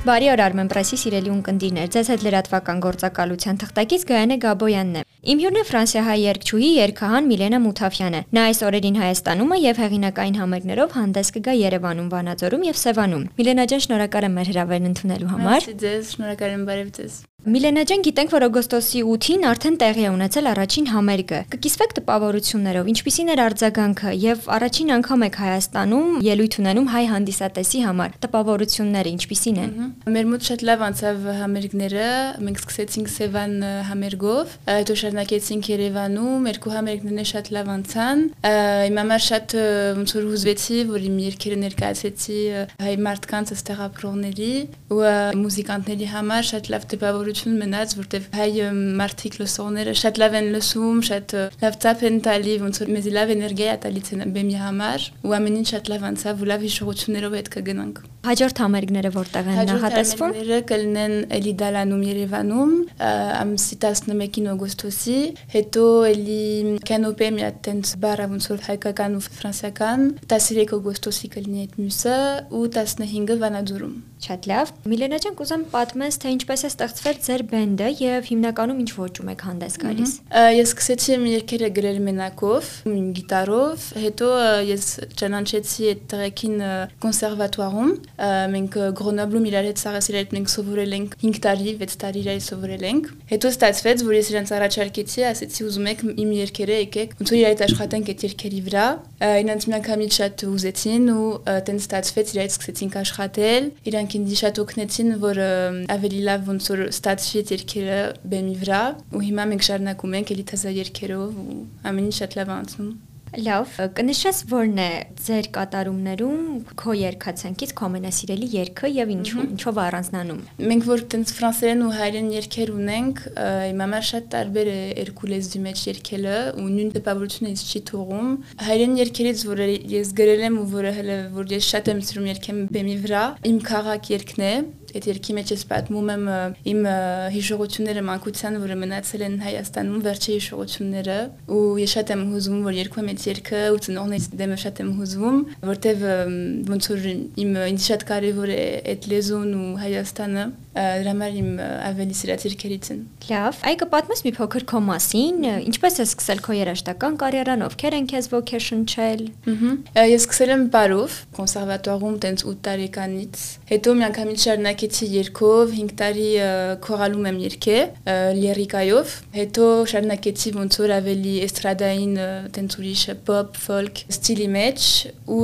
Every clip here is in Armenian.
Բարի օր Armen Press-ի սիրելի ունկնդիրներ։ Ձեզ հետ լրատվական գործակալության թղթակից Գայանե Գաբոյանն է։ Իմ հյուրն է Ֆրանսիահայ երգչուհի երգահան Միլենա Մութաֆյանը։ Նա այս օրերին Հայաստանում է եւ հեղինակային համերգներով հանդես կգա Երևանում, Վանաձորում եւ Սևանում։ Միլենա ջան, շնորհակալ եմ մեր հրավերն ընդունելու համար։ Merci ձեզ, շնորհակալ եմ բարև ձեզ։ Միլենա ջան, գիտենք, որ օգոստոսի 8-ին արդեն տեղի է ունեցել առաջին համերգը։ Կկիսվեք տպավորություններով, ինչպիսին էր արձագանքը եւ առաջին անգամ եք Հայաստանում ելույթ ունենում հայ հանդիսատեսի համար։ Տպավորությունները ինչպիսին են։ Մեր մոտ շատ լավ անցավ համերգները։ Մենք սկսեցինք Սևան համերգով, հետո շարունակեցինք Երևանում, երկու համերգներն շատ լավ անցան։ Իմ համար շատ ոնց որ հուզվեցի, որ իմ երգերը ներկայացեցի հայ մարդկանց ըստեղ ապրողների ու մուզիկանտների համար շատ լավ տպավոր հնարավորություն մնաց, որտեվ հայ մարդիկ լսողները շատ լավ են լսում, շատ լավ ծափ են տալի, ոնց որ մեզ լավ էներգիա տալիս են բեմի համար, ու ամեն ինչ շատ լավ անցավ, ու լավ հիշողություններով հետ կգնանք։ Հաջորդ համերգները որտեղ են նախատեսվում։ Համերգները կլինեն էլի Դալանում Երևանում ամսի 11-ին օգոստոսի, հետո էլի Canopé մի հատ տենց բարա ոնց որ հայկական ու ֆրանսիական 13 օգոստոսի կլինի այդ մյուսը ու 15-ը Վանաձորում։ Շատ լավ։ Միլենա ջան, կուզեմ պատմես, թե ինչպես է ստեղծվել ձեր բենդը եւ հիմնականում ինչ ոճում եք հանդես գալիս։ Ես սկսեցի իմ երգերը գրել մենակով, գիտարով, հետո ես ճանաչեցի այդ տեղեքին կոնսերվատուարում։ Մենք Գրոնոբլում իրար հետ իրար հետ մենք սովորել ենք 5 տարի, 6 տարի իրար սովորել ենք։ Հետո ստացվեց, որ ես իրանց առաջարկեցի, ասեցի ուզում եք իմ երգերը եկեք, ոնց որ հետ աշխատենք այդ երգերի վրա։ Իրանց միանգամից շատ ուզեցին ու տենց ստացվեց հետ սկսեցինք աշխատել։ Իրանք ինձ շատ օգնեցին, որ ավելի լավ ոնց որ ստացվի երկերը բեմի վրա ու հիմա մենք շարունակում ենք էլի թազա երկերով ու ամեն ինչ շատ լավ անցնում։ Լավ, կնշես որն է ձեր կատարումներում քո երկացանկից քո ամենասիրելի երգը եւ ինչու, ինչով առանձնանում։ Մենք որ տենց ֆրանսերեն ու հայերեն երգեր ունենք, իմ համար շատ տարբեր է երկու լեզվի մեջ երգելը ու նույն տպավորությունը ինձ չի թողում։ Հայերեն երգերից, որ ես գրել եմ ու որը հələ որ ես շատ եմ սիրում երգեմ բեմի վրա, իմ քաղաք երգն է, այդ երկի մեջ ես պատմում եմ իմ հիշողությունները մանկության, որը մնացել են Հայաստանում, վերջի հիշողությունները, ու ես շատ եմ հուզվում, որ երկում այդ երկը ու ծնողներից դեմը շատ եմ հուզվում, որտեվ ոնց որ իմ ինձ շատ կարևոր է այդ լեզուն ու Հայաստանը, դրա համար իմ ավելի սիրած երկերից են։ Լավ, այ կպատմես մի փոքր քո մասին, ինչպես ես սկսել քո երաժշտական կարիերան, ովքեր են քեզ ոգեշն չել։ Ես սկսել եմ բարով, կոնսերվատուարում տենց 8 տարեկանից, հետո մի անգամից շարունակ շարունակեցի երկով 5 տարի քորալում եմ երգել լիրիկայով հետո շարունակեցի ոնց որ ավելի էստրադային տենց ուրիշ pop folk ստիլի մեջ ու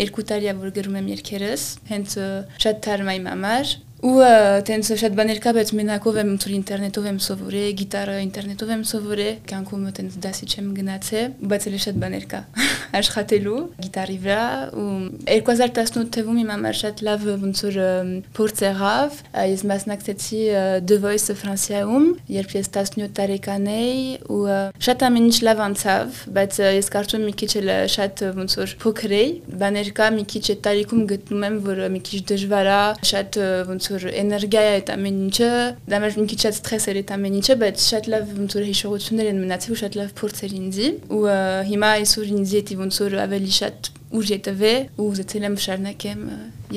երկու տարի որ գրում եմ երգերս հենց շատ թարմ իմ համար ու տենց շատ բաներ կա, բայց մենակով եմ ծուր ինտերնետով եմ սովորել, գիտարը ինտերնետով եմ սովորել, կյանքում տենց դասի չեմ գնացել, բայց էլ շատ բաներ կա աշխատելու գիտարի վրա ու 2018 թվում իմ համար շատ լավ ոնց որ փորձ եղավ, ես մասնակցեցի The Voice Ֆրանսիայում, երբ ես 17 տարեկան էի ու շատ ամեն ինչ լավ անցավ, բայց ես կարծում մի քիչ էլ շատ ոնց որ փոքր էի, բաներ կա մի քիչ այդ տարիքում գտնում եմ, որ մի քիչ դժվար է, շատ ոնց որ էներգիա է այդ ամեն ինչը, դա մեր մի քիչ սթրես էր այդ ամեն ինչը, բայց շատ լավ որ հիշողություններ են մնացել ու շատ լավ փորձեր ինձի ու հիմա այսօր ինձ էտի ոնց որ ավելի շատ ուժ ետվե ու ուզեցել եմ շարունակեմ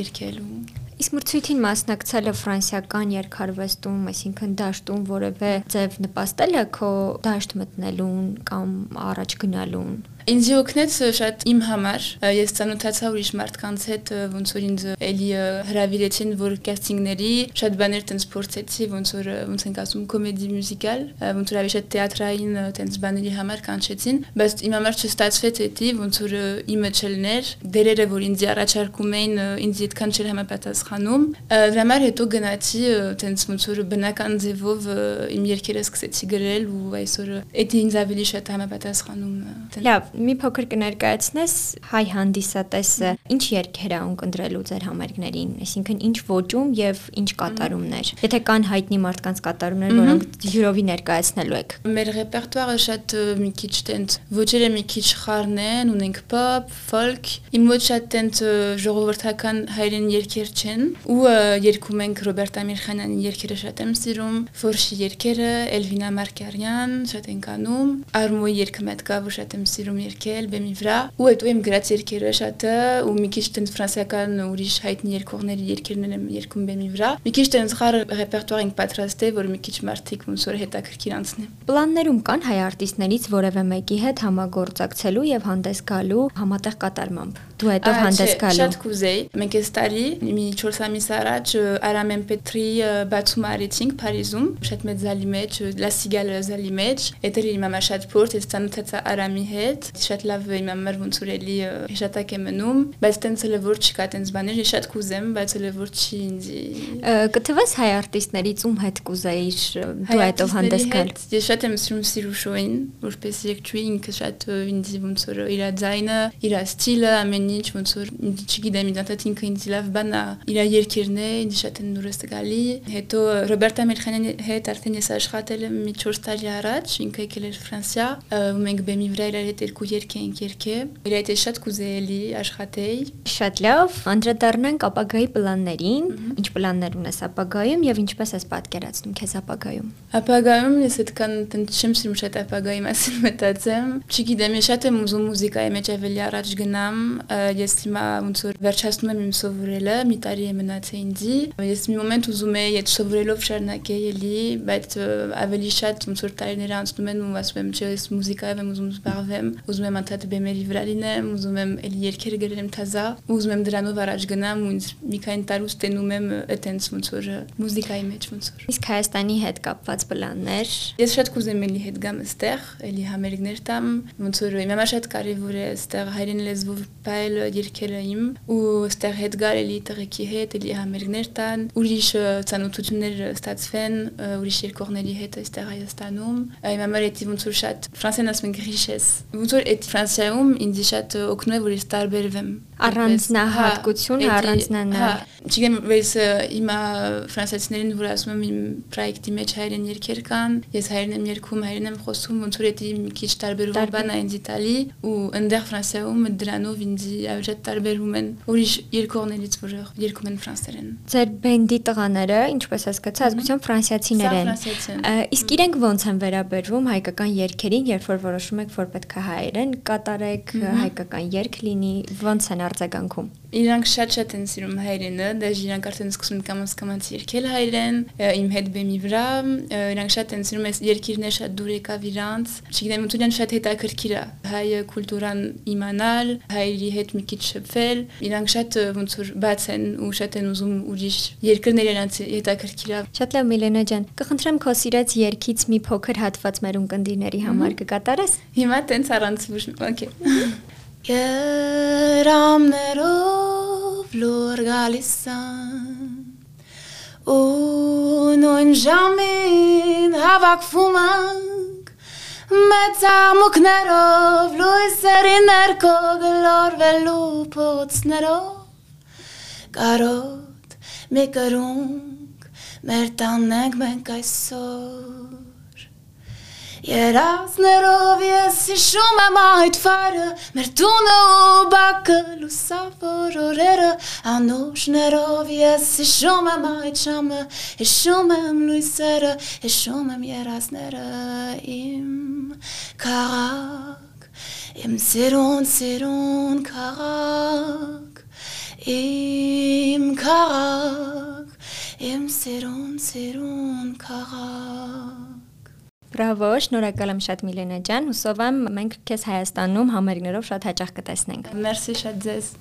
երկել ու Իսկ մրցույթին մասնակցելը ֆրանսիական երկարվեստում, այսինքն դաշտում որևէ ձև նպաստել է քո դաշտ մտնելուն կամ առաջ գնալուն։ Ինձ օգնեց շատ իմ համար։ Ես ծանոթացա ուրիշ մարդկանց հետ, ոնց որ ինձ էլի հրավիրեցին, որ կաստինգների շատ բաներ տենց փորձեցի, ոնց որ ոնց ենք ասում կոմեդի մյուզիկալ, ոնց որ ավելի շատ թեատրային տենց բաների համար կանչեցին, բայց իմ համար չստացվեց էդի, ոնց որ իմը չլներ, դերերը որ ինձ առաջարկում էին, ինձ այդքան չէր համապատասխանում։ Դրա համար հետո գնացի տենց ոնց որ բնական ձևով իմ երկերը սկսեցի գրել ու այսօր էդի ինձ ավելի շատ համապատասխանում։ Լավ, մի փոքր կներկայացնես հայ հանդիսատեսը ինչ երգեր է ունկնդրելու ձեր համերգներին, այսինքն ինչ ոճում եւ ինչ կատարումներ։ Եթե կան հայտնի մարդկանց կատարումներ, որոնք յուրովի ներկայացնելու եք։ Մեր ռեպերտուարը շատ մի քիչ տենց ոճերը մի քիչ խառն են, ունենք pop, folk, իմ ոչ շատ տենց ժողովրդական հայերեն երգեր չեն ու երգում ենք Ռոբերտ Ամիրխանյանի երգերը շատ եմ սիրում, Ֆորշի երգերը, Էլվինա Մարկարյան շատ ենք անում, Արմոյի երգը մեծ կա, որ շատ եմ սիրում երկել բեմի վրա ու հետո իմ գրած երկերը շատը ու մի քիչ տենց ֆրանսիական ուրիշ հայտնի երկողների երկերներ եմ երկում բեմի վրա մի քիչ տենց խառը ռեպերտուար ենք պատրաստել որ մի քիչ մարդիկ ոնց որ հետաքրքիր անցնի Պլաններում կան հայ արտիստներից որևէ մեկի հետ համագործակցելու եւ հանդես գալու համատեղ կատարմամբ դու հետո հանդես գալու Շատ կուզեի մենք այս տարի մի 4 ամիս առաջ Արամեն Պետրի բացում արեցինք Փարիզում շատ մեծ զալի մեջ La Cigale զալի մեջ Էդեր իմ մամա շատ փորձ ես ծանոթացա Արամի հետ շատ լավ իմ մամար ոնց որ էլի հիշատակ է մնում բայց տենց էլ որ չկա տենց բաներ ես շատ կուզեմ բայց էլ որ չի ինձ կթվես հայ արտիստներից ում հետ կուզեիր դու հետով հանդես գալ ես շատ եմ սիրում Սիրուշոին որպես երկչուի ինքը շատ ինձ ոնց որ իր ձայնը իր ստիլը ամեն ինչ ոնց որ չգիտեմ ինձ ինքը ինձ լավ բան է իր երկերն է ինձ շատ են նուրս գալի հետո Ռոբերտա Մելխանյանի հետ արդեն ես աշխատել եմ մի 4 տարի առաջ ինքը եկել էր Ֆրանսիա ու մենք բեմի վրա իր հետ երկու երգ էինք երգե իր հետ շատ կուզեելի աշխատեի շատ լավ անդրադառնանք ապագայի պլաններին ինչ պլաններ ունես ապագայում եւ ինչպես ես պատկերացնում քեզ ապագայում ապագայում ես այդքան չեմ սիրում շատ ապագայի մասին մտածեմ չգիտեմ ես շատ եմ ուզում մուզիկայի մեջ ավելի առաջ գնամ ես հիմա ոնց որ վերջացնում եմ իմ սովորելը մի տարի է մնացել ինձի ես մի մոմենտ ուզում եի այդ սովորելով շարունակել էլի բայց ավելի շատ ոնց որ տարիներ անցնում են ու ասում եմ չէ ես մուզիկայով եմ ուզում զբաղվեմ ուզում եմ անդադ բեմերի վրա լինեմ ուզում եմ էլի երգեր գրեմ թազա ուզում եմ դրանով առաջ գնամ ու ինձ մի քանի տարուց տենում եմ այտենց ոնց որ մուզիկայի մեջ ոնց որ իսկ Հայաստանի հետ կապված պլաններ ես շատ կուզեմ էլի հետ գամ այստեղ էլի համերգներ տամ ոնց որ իմ համար շատ կարևոր է այստեղ հայրեն լեզվով բայել երգերը իմ ու այստեղ հետ գալ էլի տղեկի հետ էլի համերգներ տան ուրիշ ցանոթություններ ստացվեն ուրիշ երկողների հետ այստեղ Հայաստանում իմ համար էդի ոնց որ շատ ֆրանսեն ասում են գրիշես ոնց որ այդ Ֆրանսիայում ինձ շատ օգնում է որ ես տարբերվեմ առանձնահատկություն առանձնանալ հա չգիտեմ վես հիմա ֆրանսիացիներին որ ասում եմ իմ պրոյեկտի մեջ հայերեն երկեր կան ես հայերեն եմ երգում հայերեն եմ խոսում ոնց որ էդի մի քիչ տարբերում բան է ինձ Իտալի ու այնտեղ Ֆրանսիայում դրանով ինձ ավելի տարբերում են ուրիշ երկողներից որ երգում են ֆրանսերեն ձեր բենդի տղաները ինչպես հասկացա ազգությամբ ֆրանսիացիներ են իսկ իրենք ոնց են վերաբերվում հայկական երգերին երբ որ որոշում եք որ պետք է հայերեն կատարեք հայկական երգ լինի ոնց են արձագանքում Իրանք շատ-շատ են սիրում հայրենը, դաժ իրանք արդեն սկսում կամաց կամաց երկել հայրեն, իմ հետ բեմի վրա, իրանք շատ են սիրում այս երկիրներ շատ դուր եկավ իրանց։ Չգիտեմ, ու իրան շատ հետաքրքիր է հայ կուլտուրան իմանալ, հայերի հետ մի քիչ շփվել։ Իրանք շատ ոնց որ բաց են ու շատ են ուզում ուրիշ երկրներ իրանց հետաքրքիր է։ Շատ լավ Միլենա ջան, կխնդրեմ քո սիրած երգից մի փոքր հատված մեր ունկնդիրների համար կկատարես։ Հիմա տենց առանց ոչ, օքեյ։ Երամներով լուր գալիս են ու նույն ժամին հավաքվում ենք մեծ ամուկներով լույսերի ներքո գլորվելու փոցներով կարոտ մի կրունկ մեր տանենք մենք այսօր Երազներով ես հիշում եմ այդ վայրը, մեր տունը ու բակը լուսավոր օրերը, անուշներով ես հիշում եմ այդ ժամը, հիշում եմ լույսերը, հիշում եմ երազները իմ քաղաք, իմ սիրուն սիրուն քաղաք, իմ քաղաք, իմ սիրուն սիրուն քաղաք Բրավո, շնորհակալ եմ շատ Միլենա ջան։ Հուսով եմ մենք քեզ Հայաստանում համերգներով շատ հաճախ կտեսնենք։ Մերսի շատ ձեզ։